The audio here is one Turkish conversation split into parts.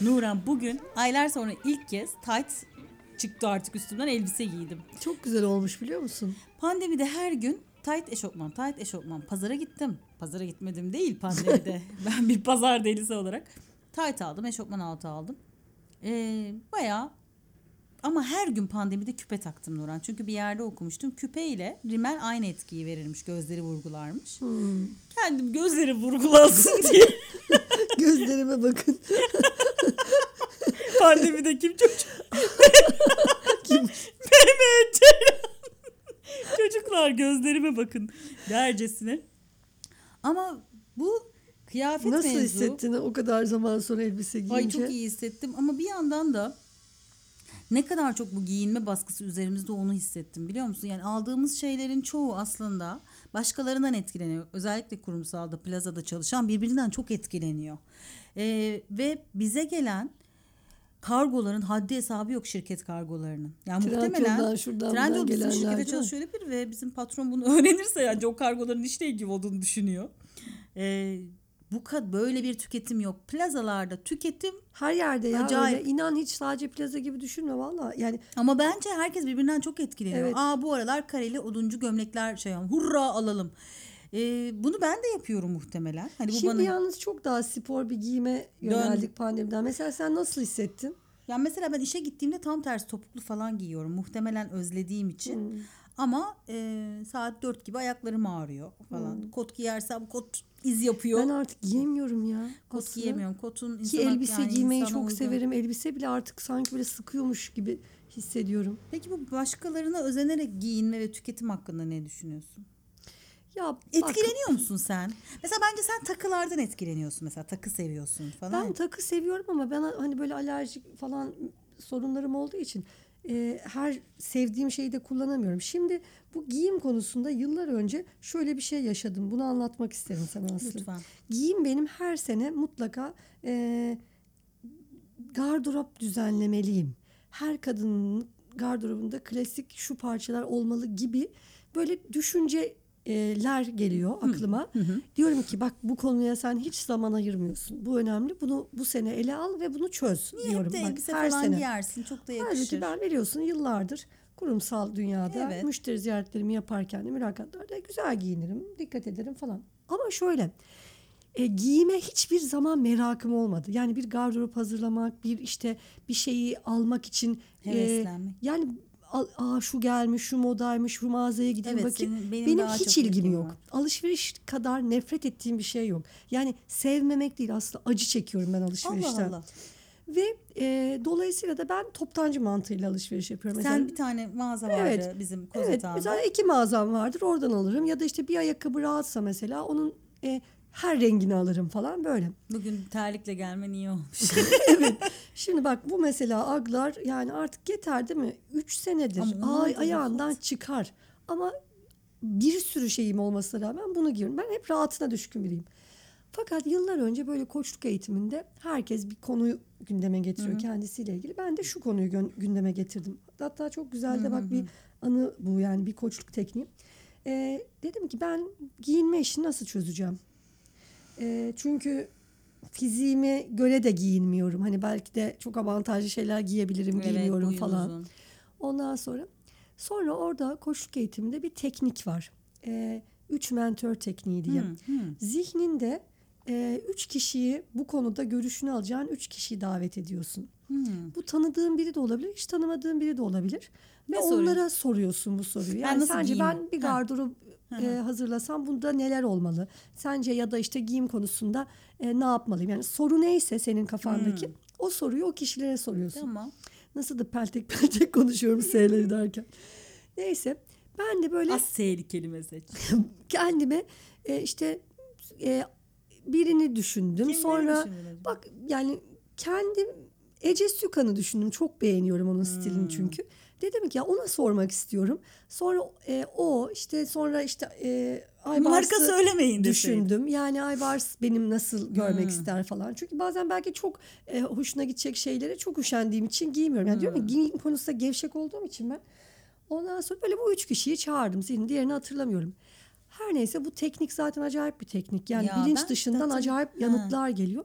Nuran bugün aylar sonra ilk kez tight çıktı artık üstümden elbise giydim. Çok güzel olmuş biliyor musun? Pandemide her gün tight eşofman, tight eşofman. Pazara gittim. Pazara gitmedim değil pandemide. ben bir pazar delisi olarak. Tight aldım, eşofman altı aldım. Ee, bayağı ama her gün pandemide küpe taktım Nuran. Çünkü bir yerde okumuştum. Küpe ile rimel aynı etkiyi verirmiş. Gözleri vurgularmış. Hmm. Kendim gözleri vurgulansın diye Gözlerime bakın. pandemide kim çocuk? Mehmet Ceylan. Çocuklar gözlerime bakın dercesine. Ama bu kıyafet Nasıl mevzu. hissettin o kadar zaman sonra elbise giyince? Ay çok iyi hissettim ama bir yandan da ne kadar çok bu giyinme baskısı üzerimizde onu hissettim biliyor musun? Yani aldığımız şeylerin çoğu aslında başkalarından etkileniyor. Özellikle kurumsalda, plazada çalışan birbirinden çok etkileniyor. Ee, ve bize gelen kargoların haddi hesabı yok şirket kargolarının. Yani Trendyol'dan, muhtemelen Trendyol bizim şirkete çalışıyor olabilir ve bizim patron bunu öğrenirse yani o kargoların işle ilgili olduğunu düşünüyor. Ee, bu kad böyle bir tüketim yok. Plazalarda tüketim Her yerde ya Acayip. öyle. İnan hiç sadece plaza gibi düşünme valla. Yani ama bence herkes birbirinden çok etkileniyor. Evet. Aa bu aralar kareli oduncu gömlekler şey hurra alalım. Ee, bunu ben de yapıyorum muhtemelen. Hani bu şimdi bana yalnız çok daha spor bir giyime yöneldik pandemiden. Mesela sen nasıl hissettin? ya mesela ben işe gittiğimde tam tersi topuklu falan giyiyorum. Muhtemelen özlediğim için. Hmm. Ama e, saat 4 gibi ayaklarım ağrıyor falan. Kot giyersem kot iz yapıyor. Ben artık giyemiyorum ya. kot aslında. giyemiyorum. Kotun Ki elbise yani giymeyi çok uygun. severim. Elbise bile artık sanki böyle sıkıyormuş gibi hissediyorum. Peki bu başkalarına özenerek giyinme ve tüketim hakkında ne düşünüyorsun? Ya bak, Etkileniyor musun sen? Mesela bence sen takılardan etkileniyorsun mesela takı seviyorsun falan. Ben takı seviyorum ama ben hani böyle alerjik falan sorunlarım olduğu için e, her sevdiğim şeyi de kullanamıyorum. Şimdi bu giyim konusunda yıllar önce şöyle bir şey yaşadım. Bunu anlatmak isterim sana Aslı. Lütfen. Giyim benim her sene mutlaka e, gardırop düzenlemeliyim. Her kadının gardırobunda klasik şu parçalar olmalı gibi böyle düşünceler geliyor aklıma. Diyorum ki bak bu konuya sen hiç zaman ayırmıyorsun. Bu önemli. Bunu bu sene ele al ve bunu çöz Niye diyorum. Bak, elbise her falan sene. giyersin çok da yakışır. Halbuki ben biliyorsun yıllardır kurumsal dünyada Evet. müşteri ziyaretlerimi yaparken de mülakatlarda güzel giyinirim, dikkat ederim falan. Ama şöyle e, giyime hiçbir zaman merakım olmadı. Yani bir gardırop hazırlamak, bir işte bir şeyi almak için e, Heveslenmek. yani al- aa şu gelmiş, şu modaymış, şu mağazaya gideyim Evet, bakayım. senin- benim benim hiç ilgim yok. var. Alışveriş kadar nefret ettiğim bir şey yok. Yani sevmemek değil aslında acı çekiyorum ben alışverişten. Allah Allah. Ve e, dolayısıyla da ben toptancı mantığıyla alışveriş yapıyorum. Sen Mesela, bir tane mağaza vardı Evet. bizim evet, Kozet mesela iki mağazam vardır oradan alırım. Ya da işte bir ayakkabı rahatsa mesela onun e, her rengini alırım falan böyle. Bugün terlikle gelmen iyi olmuş. Şimdi bak bu mesela aglar yani artık yeter değil mi? Üç senedir ay, da ayağından rahat. çıkar. Ama bir sürü şeyim olmasına rağmen bunu giyiyorum. Ben hep rahatına düşkün biriyim. Fakat yıllar önce böyle koçluk eğitiminde herkes bir konuyu gündeme getiriyor kendisiyle ilgili. Ben de şu konuyu gündeme getirdim. Hatta çok güzel de bak bir anı bu yani bir koçluk tekniği. Ee, dedim ki ben giyinme işini nasıl çözeceğim? Ee, çünkü fiziğime göre de giyinmiyorum. Hani belki de çok avantajlı şeyler giyebilirim, giymiyorum boyun falan. uzun. Ondan sonra sonra orada koçluk eğitiminde bir teknik var. Ee, üç mentor tekniği diye. Hı, hı. Zihninde e, üç kişiyi bu konuda görüşünü alacağın üç kişiyi davet ediyorsun. Hmm. Bu tanıdığın biri de olabilir, hiç tanımadığın biri de olabilir. Ve Ne soruyor? onlara soruyorsun bu soruyu. Yani nasıl sence giyeyim? ben bir gardırop e, hazırlasam bunda neler olmalı? Sence ya da işte giyim konusunda e, ne yapmalıyım? Yani soru neyse senin kafandaki o soruyu o kişilere soruyorsun. Tamam. Nasıl da peltek peltek konuşuyorum S'leri derken. Neyse ben de böyle Az S'li kelime seç. kendime e, işte e, birini düşündüm. Kimleri Sonra bak yani kendim Ece Sükan'ı düşündüm. Çok beğeniyorum onun Hmm. stilini çünkü. Dedim ki ya ona sormak istiyorum. Sonra e, o işte sonra işte e, Aybars'ı Marka söylemeyin düşündüm. Yani Aybars benim nasıl görmek ister falan. Çünkü bazen belki çok e, hoşuna gidecek şeyleri çok üşendiğim için giymiyorum. Yani diyorum ya giyim konusunda gevşek olduğum için ben. Ondan sonra böyle bu üç kişiyi çağırdım. Senin diğerini hatırlamıyorum. Her neyse bu teknik zaten acayip bir teknik. Yani Ya bilinç dışından zaten- acayip Ha. yanıtlar geliyor.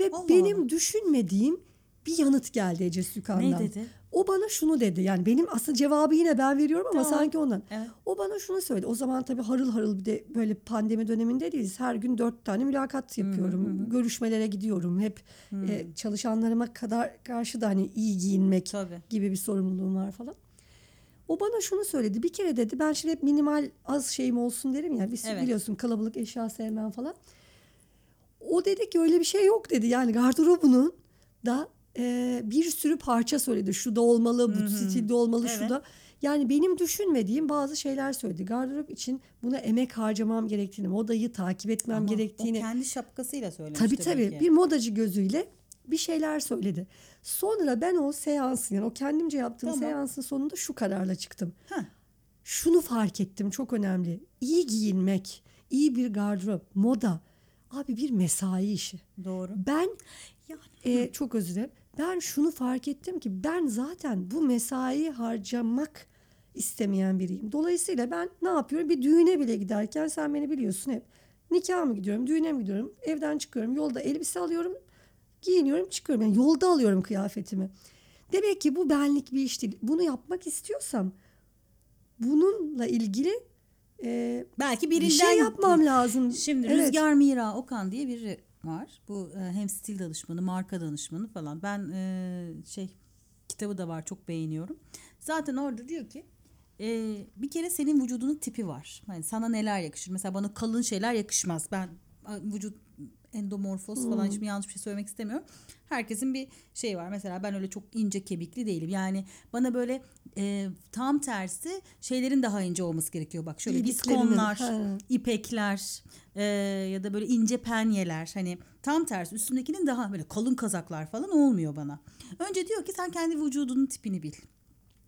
Ve Allah benim Allah. düşünmediğim bir yanıt geldi Ece Sükan'dan. Ne dedi? O bana şunu dedi. Yani benim aslında cevabı yine ben veriyorum ama Tamam. sanki ondan. Evet. O bana şunu söyledi. O zaman tabii harıl harıl bir de böyle pandemi döneminde değiliz. Her gün dört tane mülakat yapıyorum. Görüşmelere gidiyorum. Hep e, çalışanlarıma kadar karşı da hani iyi giyinmek Tabii. gibi bir sorumluluğum var falan. O bana şunu söyledi. Bir kere dedi ben şimdi hep minimal az şeyim olsun derim ya. Biz Evet. biliyorsun kalabalık eşya sevmem falan. O dedi ki öyle bir şey yok dedi. Yani gardırobunun da e, bir sürü parça söyledi. Şu da olmalı, bu stilde olmalı, şu Evet. da. Yani benim düşünmediğim bazı şeyler söyledi. Gardırop için buna emek harcamam gerektiğini, modayı takip etmem Ama gerektiğini. O kendi şapkasıyla söylemiş Tabii tabii ki. bir modacı gözüyle bir şeyler söyledi. Sonra ben o seansın yani o kendimce yaptığım Tamam. seansın sonunda şu kararla çıktım. Heh. Şunu fark ettim çok önemli. İyi giyinmek, iyi bir gardırop, moda abi bir mesai işi. Doğru. Ben Yani e, çok özür dilerim. Ben şunu fark ettim ki ben zaten bu mesai harcamak istemeyen biriyim. Dolayısıyla ben ne yapıyorum? Bir düğüne bile giderken sen beni biliyorsun hep. Nikaha mı gidiyorum, düğüne mi gidiyorum? Evden çıkıyorum, yolda elbise alıyorum, giyiniyorum, çıkıyorum. Yani yolda alıyorum kıyafetimi. Demek ki bu benlik bir iş değil. Bunu yapmak istiyorsam bununla ilgili e, belki bir birinden şey yapmam lazım. Şimdi Evet. Rüzgar Mira Okan diye biri var. Bu e, hem stil danışmanı, marka danışmanı falan. Ben e, şey kitabı da var çok beğeniyorum. Zaten orada diyor ki e, bir kere senin vücudunun tipi var. Yani sana neler yakışır? Mesela bana kalın şeyler yakışmaz. Ben vücut endomorfoz falan Hmm. hiçbir yanlış bir şey söylemek istemiyorum. Herkesin bir şey var. Mesela ben öyle çok ince kemikli değilim. Yani bana böyle e, tam tersi şeylerin daha ince olması gerekiyor. Bak şöyle ha. ipekler e, ya da böyle ince penyeler hani tam tersi üstündekinin daha böyle kalın kazaklar falan olmuyor bana. Önce diyor ki sen kendi vücudunun tipini bil.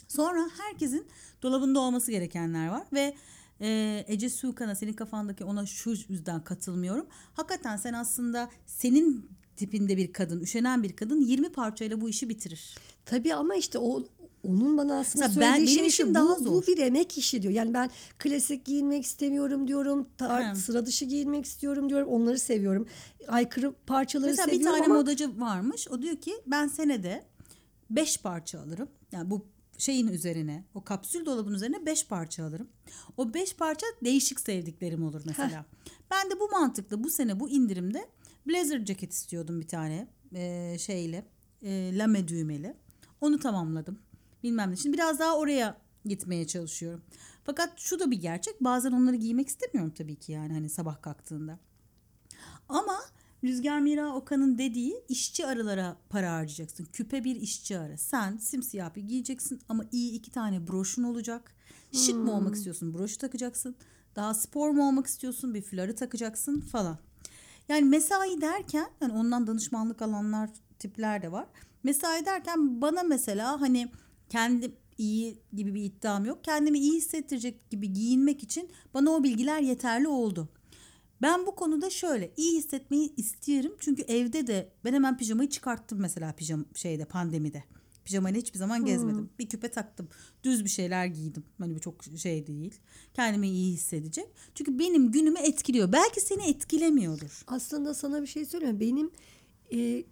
Sonra herkesin dolabında olması gerekenler var ve e, Ece Sukan'a senin kafandaki ona şu yüzden katılmıyorum. Hakikaten sen aslında senin tipinde bir kadın, üşenen bir kadın 20 parçayla bu işi bitirir. Tabii ama işte o onun bana aslında Mesela ben- söylediği benim şey işim şu, daha bu, zor. bu bir emek işi diyor. Yani ben klasik giyinmek istemiyorum diyorum. tar- He. sıra dışı giyinmek istiyorum diyorum. Onları seviyorum. Aykırı parçaları Mesela bir seviyorum tane ama modacı varmış. O diyor ki ben senede 5 parça alırım. Yani bu şeyin üzerine, o kapsül dolabın üzerine 5 parça alırım. O 5 parça değişik sevdiklerim olur mesela. Ben de bu mantıkla bu sene bu indirimde blazer ceket istiyordum bir tane eee, şeyle, eee, lame düğmeli. Onu tamamladım. Bilmem ne. Şimdi biraz daha oraya gitmeye çalışıyorum. Fakat şu da bir gerçek. Bazen onları giymek istemiyorum tabii ki yani hani sabah kalktığında. Ama Rüzgar Mira Okan'ın dediği işçi arılara para harcayacaksın. Küpe bir işçi arı. Sen simsiyah bir giyeceksin ama iyi iki tane broşun olacak. Şık mı olmak istiyorsun broşu takacaksın. Daha spor mu olmak istiyorsun bir fuları takacaksın falan. Yani mesai derken hani ondan danışmanlık alanlar tipler de var. Mesai derken bana mesela hani kendi iyi gibi bir iddiam yok. Kendimi iyi hissettirecek gibi giyinmek için bana o bilgiler yeterli oldu. Ben bu konuda şöyle iyi hissetmeyi istiyorum. Çünkü evde de ben hemen pijamayı çıkarttım mesela pijama şeyde pandemide. Pijamayla hiçbir zaman gezmedim. Bir küpe taktım. Düz bir şeyler giydim. Hani bu çok şey değil. Kendimi iyi hissedecek. Çünkü benim günümü etkiliyor. Belki seni etkilemiyordur. aslında sana bir şey söyleyeyim. Benim e,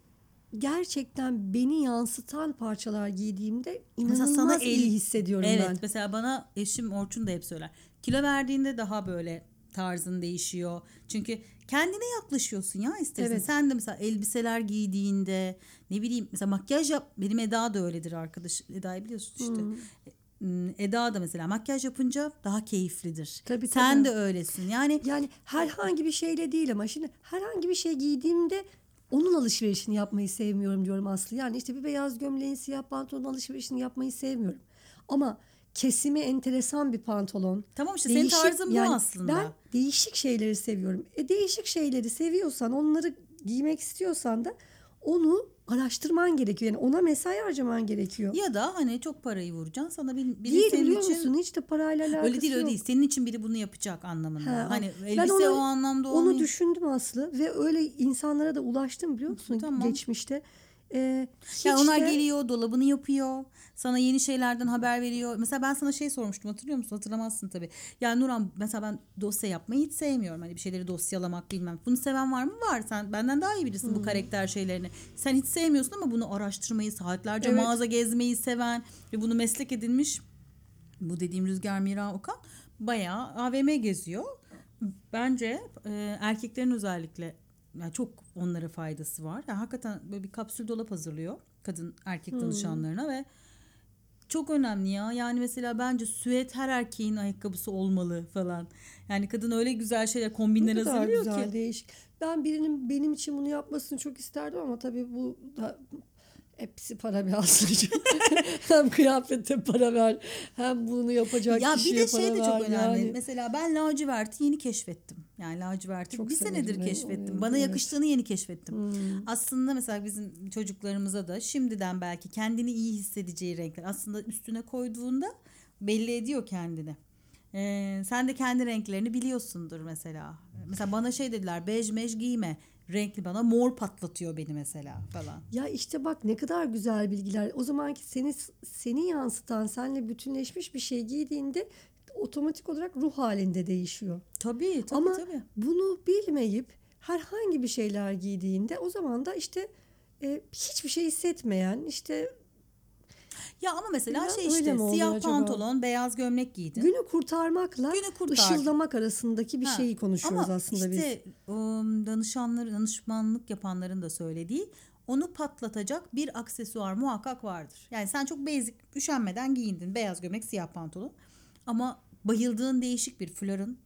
gerçekten beni yansıtan parçalar giydiğimde Mesela inanılmaz sana el- iyi hissediyorum evet ben. mesela bana eşim Orçun da hep söyler. Kilo verdiğinde daha böyle tarzın değişiyor. Çünkü kendine yaklaşıyorsun ya istersen. Evet. Sen de mesela elbiseler giydiğinde ne bileyim mesela makyaj yap. Benim Eda da öyledir arkadaş. Eda'yı biliyorsun işte. Hmm, Eda da mesela makyaj yapınca daha keyiflidir. Tabii, Sen tabii. de öylesin. Yani Yani herhangi bir şeyle değil ama şimdi herhangi bir şey giydiğimde onun alışverişini yapmayı sevmiyorum diyorum Aslı. Yani işte bir beyaz gömleğin siyah pantolon alışverişini yapmayı sevmiyorum. Ama kesimi enteresan bir pantolon. Tamam işte senin tarzın bu aslında. Ben değişik şeyleri seviyorum. E değişik şeyleri seviyorsan onları giymek istiyorsan da onu araştırman gerekiyor. Yani ona mesai harcaman gerekiyor. Ya da hani çok parayı vuracaksın sana bir, biri değil senin biliyor için musun? Hiç de parayla alakası öyle değil öyle yok. değil. Senin için biri bunu yapacak anlamında. Ha, hani elbise onu- o anlamda Onu olmuyor. düşündüm Aslı ve öyle insanlara da ulaştım biliyor musun Tamam. geçmişte. Ee, hiç Ya onlar de- geliyor, dolabını yapıyor. Sana yeni şeylerden haber veriyor. Mesela ben sana şey sormuştum hatırlıyor musun? Hatırlamazsın tabii. Ya Nurhan mesela ben dosya yapmayı hiç sevmiyorum. Hani bir şeyleri dosyalamak bilmem. Bunu seven var mı? Var. Sen benden daha iyi bilirsin Hmm. bu karakter şeylerini. Sen hiç sevmiyorsun ama bunu araştırmayı, saatlerce Evet. mağaza gezmeyi seven ve bunu meslek edinmiş. Bu dediğim Rüzgar Mira Okan bayağı AVM geziyor. Bence e, erkeklerin özellikle yani çok onlara faydası var. Yani hakikaten böyle bir kapsül dolap hazırlıyor kadın erkek Hmm. danışanlarına ve çok önemli ya. Yani mesela bence süet her erkeğin ayakkabısı olmalı falan. Yani kadın öyle güzel şeyler kombinler Ne kadar hazırlıyor güzel ki. değişik. Ben birinin benim için bunu yapmasını çok isterdim ama tabii bu da hepsi para bir aslında. hem kıyafete para ver hem bunu yapacak Ya bir kişiye de şey para de ver. çok önemli. Yani. Mesela ben laciverti yeni keşfettim. Yani laciverti Çok bir senedir ben keşfettim. onu, Bana evet. yakıştığını yeni keşfettim. Hmm. Aslında mesela bizim çocuklarımıza da şimdiden belki kendini iyi hissedeceği renkler aslında üstüne koyduğunda belli ediyor kendini. Ee, sen de kendi renklerini biliyorsundur mesela. Mesela bana şey dediler bej mej giyme. Renkli bana mor patlatıyor beni mesela falan. Ya işte bak ne kadar güzel bilgiler. O zamanki seni seni yansıtan, seninle bütünleşmiş bir şey giydiğinde otomatik olarak ruh halinde değişiyor. Tabii tabii Ama tabii. bunu bilmeyip herhangi bir şeyler giydiğinde o zaman da işte e, hiçbir şey hissetmeyen işte Ya ama mesela şey işte siyah acaba? pantolon, beyaz gömlek giydin. günü kurtarmakla Günü kurtar. ışıldamak arasındaki bir Ha, şeyi konuşuyoruz Ama aslında biz. işte ım, danışanları, danışmanlık yapanların da söylediği onu patlatacak bir aksesuar muhakkak vardır. Yani sen çok basic, üşenmeden giyindin. Beyaz gömlek, siyah pantolon. Ama bayıldığın değişik bir florun,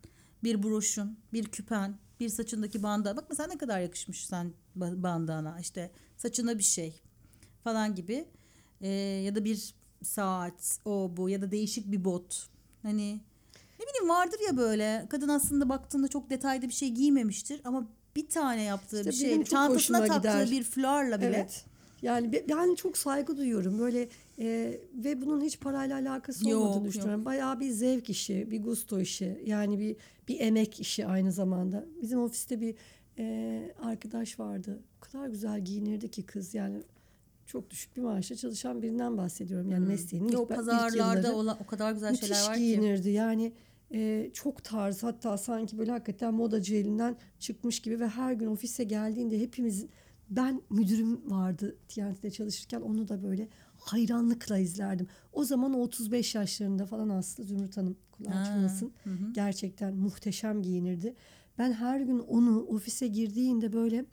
bir broşun, bir küpen, bir saçındaki banda. Bak mesela ne kadar yakışmış sen ba- bandana. İşte saçına bir şey falan gibi. Ee, ya da bir saat, o bu ya da değişik bir bot. Hani ne bileyim vardır ya böyle kadın aslında baktığında çok detaylı bir şey giymemiştir ama bir tane yaptığı İşte bir şey çantasına taktığı gider. bir florla bile Evet. Yani be- ben çok saygı duyuyorum böyle e, ve bunun hiç parayla alakası Yok, olmadığını yok. düşünüyorum. Bayağı bir zevk işi, bir gusto işi. Yani bir bir emek işi aynı zamanda. Bizim ofiste bir e, arkadaş vardı. O kadar güzel giyinirdi ki kız yani çok düşük bir maaşla çalışan birinden bahsediyorum. Yani mesleğinin Yo, ilk, ilk pazarlarda yılları. olan o kadar güzel şeyler var ki. giyinirdi yani e, çok tarz hatta sanki böyle hakikaten modacı elinden çıkmış gibi ve her gün ofise geldiğinde hepimiz ben müdürüm vardı TNT'de çalışırken onu da böyle hayranlıkla izlerdim. O zaman o 35 yaşlarında falan Aslı Zümrüt Hanım kulağı Ha, çınlasın. Gerçekten muhteşem giyinirdi. Ben her gün onu ofise girdiğinde böyle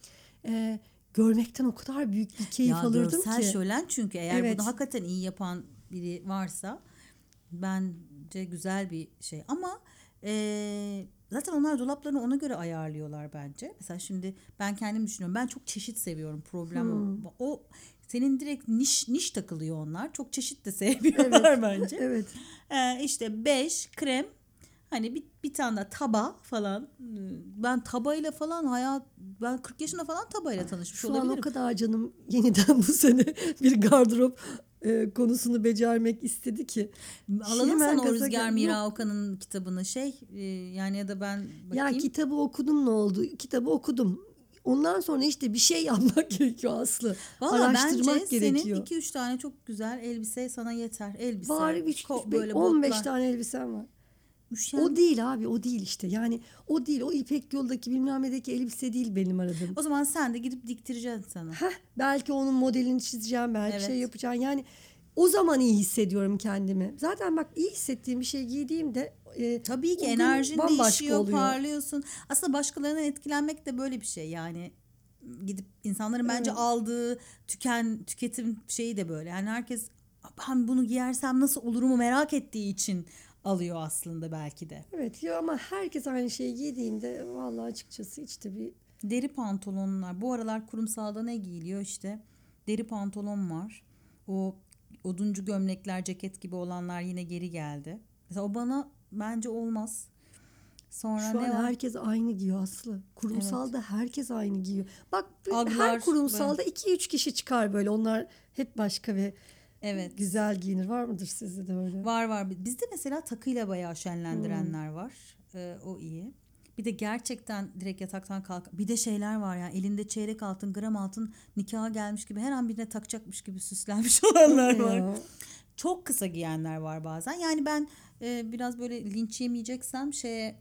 e, görmekten o kadar büyük bir keyif ya alırdım görsel ki. şölen çünkü eğer Evet. bunu hakikaten iyi yapan biri varsa bence güzel bir şey ama eee, zaten onlar dolaplarını ona göre ayarlıyorlar bence. Mesela şimdi ben kendim düşünüyorum. Ben çok çeşit seviyorum. Problem Hmm. o. o senin direkt niş niş takılıyor onlar. Çok çeşit de sevmiyorlar bence. Evet. Ee, işte beş krem hani bir, bir tane de taba falan. Ben tabayla falan hayat ben 40 yaşında falan tabayla tanışmış Şu an olabilirim. o kadar canım yeniden bu sene bir gardırop e, konusunu becermek istedi ki. Alalım Hemen sana o Rüzgar Mira. Okan'ın kitabını şey e, yani ya da ben Ya bakayım. kitabı okudum ne oldu? Kitabı okudum. Ondan sonra işte bir şey yapmak gerekiyor Aslı. Valla Araştırmak bence gerekiyor. senin 2-3 tane çok güzel elbise sana yeter. Elbise. Var üç, ko- üç, böyle 15 botlar. tane elbisem var. Üşen- O değil abi o değil işte. Yani o değil. O İpek yoldaki bilmem nedeki elbise değil benim aradığım. O zaman sen de gidip diktireceksin sana. Heh, belki onun modelini çizeceğim. Belki Evet. şey yapacağım. Yani o zaman iyi hissediyorum kendimi. Zaten bak iyi hissettiğim bir şey giydiğimde e, Tabii ki enerjin değişiyor, oluyor. parlıyorsun. Aslında başkalarından etkilenmek de böyle bir şey. Yani gidip insanların bence Evet. aldığı tüken tüketim şeyi de böyle. Yani herkes ben bunu giyersem nasıl olurumu merak ettiği için alıyor aslında belki de. Evet ya ama herkes aynı şeyi giydiğinde vallahi açıkçası işte bir Deri pantolonlar. Bu aralar kurumsalda ne giyiliyor işte? Deri pantolon var. O oduncu gömlekler, ceket gibi olanlar yine geri geldi. Mesela o bana bence olmaz. Sonra Şu ne an var? herkes aynı giyiyor Aslı. Kurumsalda herkes aynı giyiyor. Bak Aglar, her kurumsalda 2-3 kişi çıkar böyle. Onlar hep başka ve Evet. güzel giyinir. Var mıdır sizde de öyle? Var var. Bizde mesela takıyla bayağı şenlendirenler Hmm. var. Ee, o iyi. Bir de gerçekten direkt yataktan kalk. Bir de şeyler var ya elinde çeyrek altın, gram altın nikaha gelmiş gibi her an birine takacakmış gibi süslenmiş olanlar var. Çok kısa giyenler var bazen. Yani ben e, biraz böyle linç yemeyeceksem şeye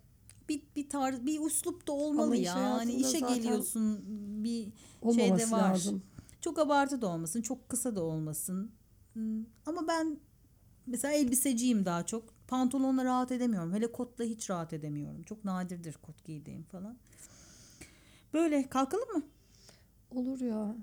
bir bir tarz bir uslup da olmalı Ama ya. Hayatında işe geliyorsun bir Olmaması şeyde var. lazım. Çok abartı da olmasın, çok kısa da olmasın. Hmm. Ama ben mesela elbiseciyim daha çok. Pantolonla rahat edemiyorum. Hele kotla hiç rahat edemiyorum. Çok nadirdir kot giydiğim falan. Böyle kalkalım mı? Olur ya.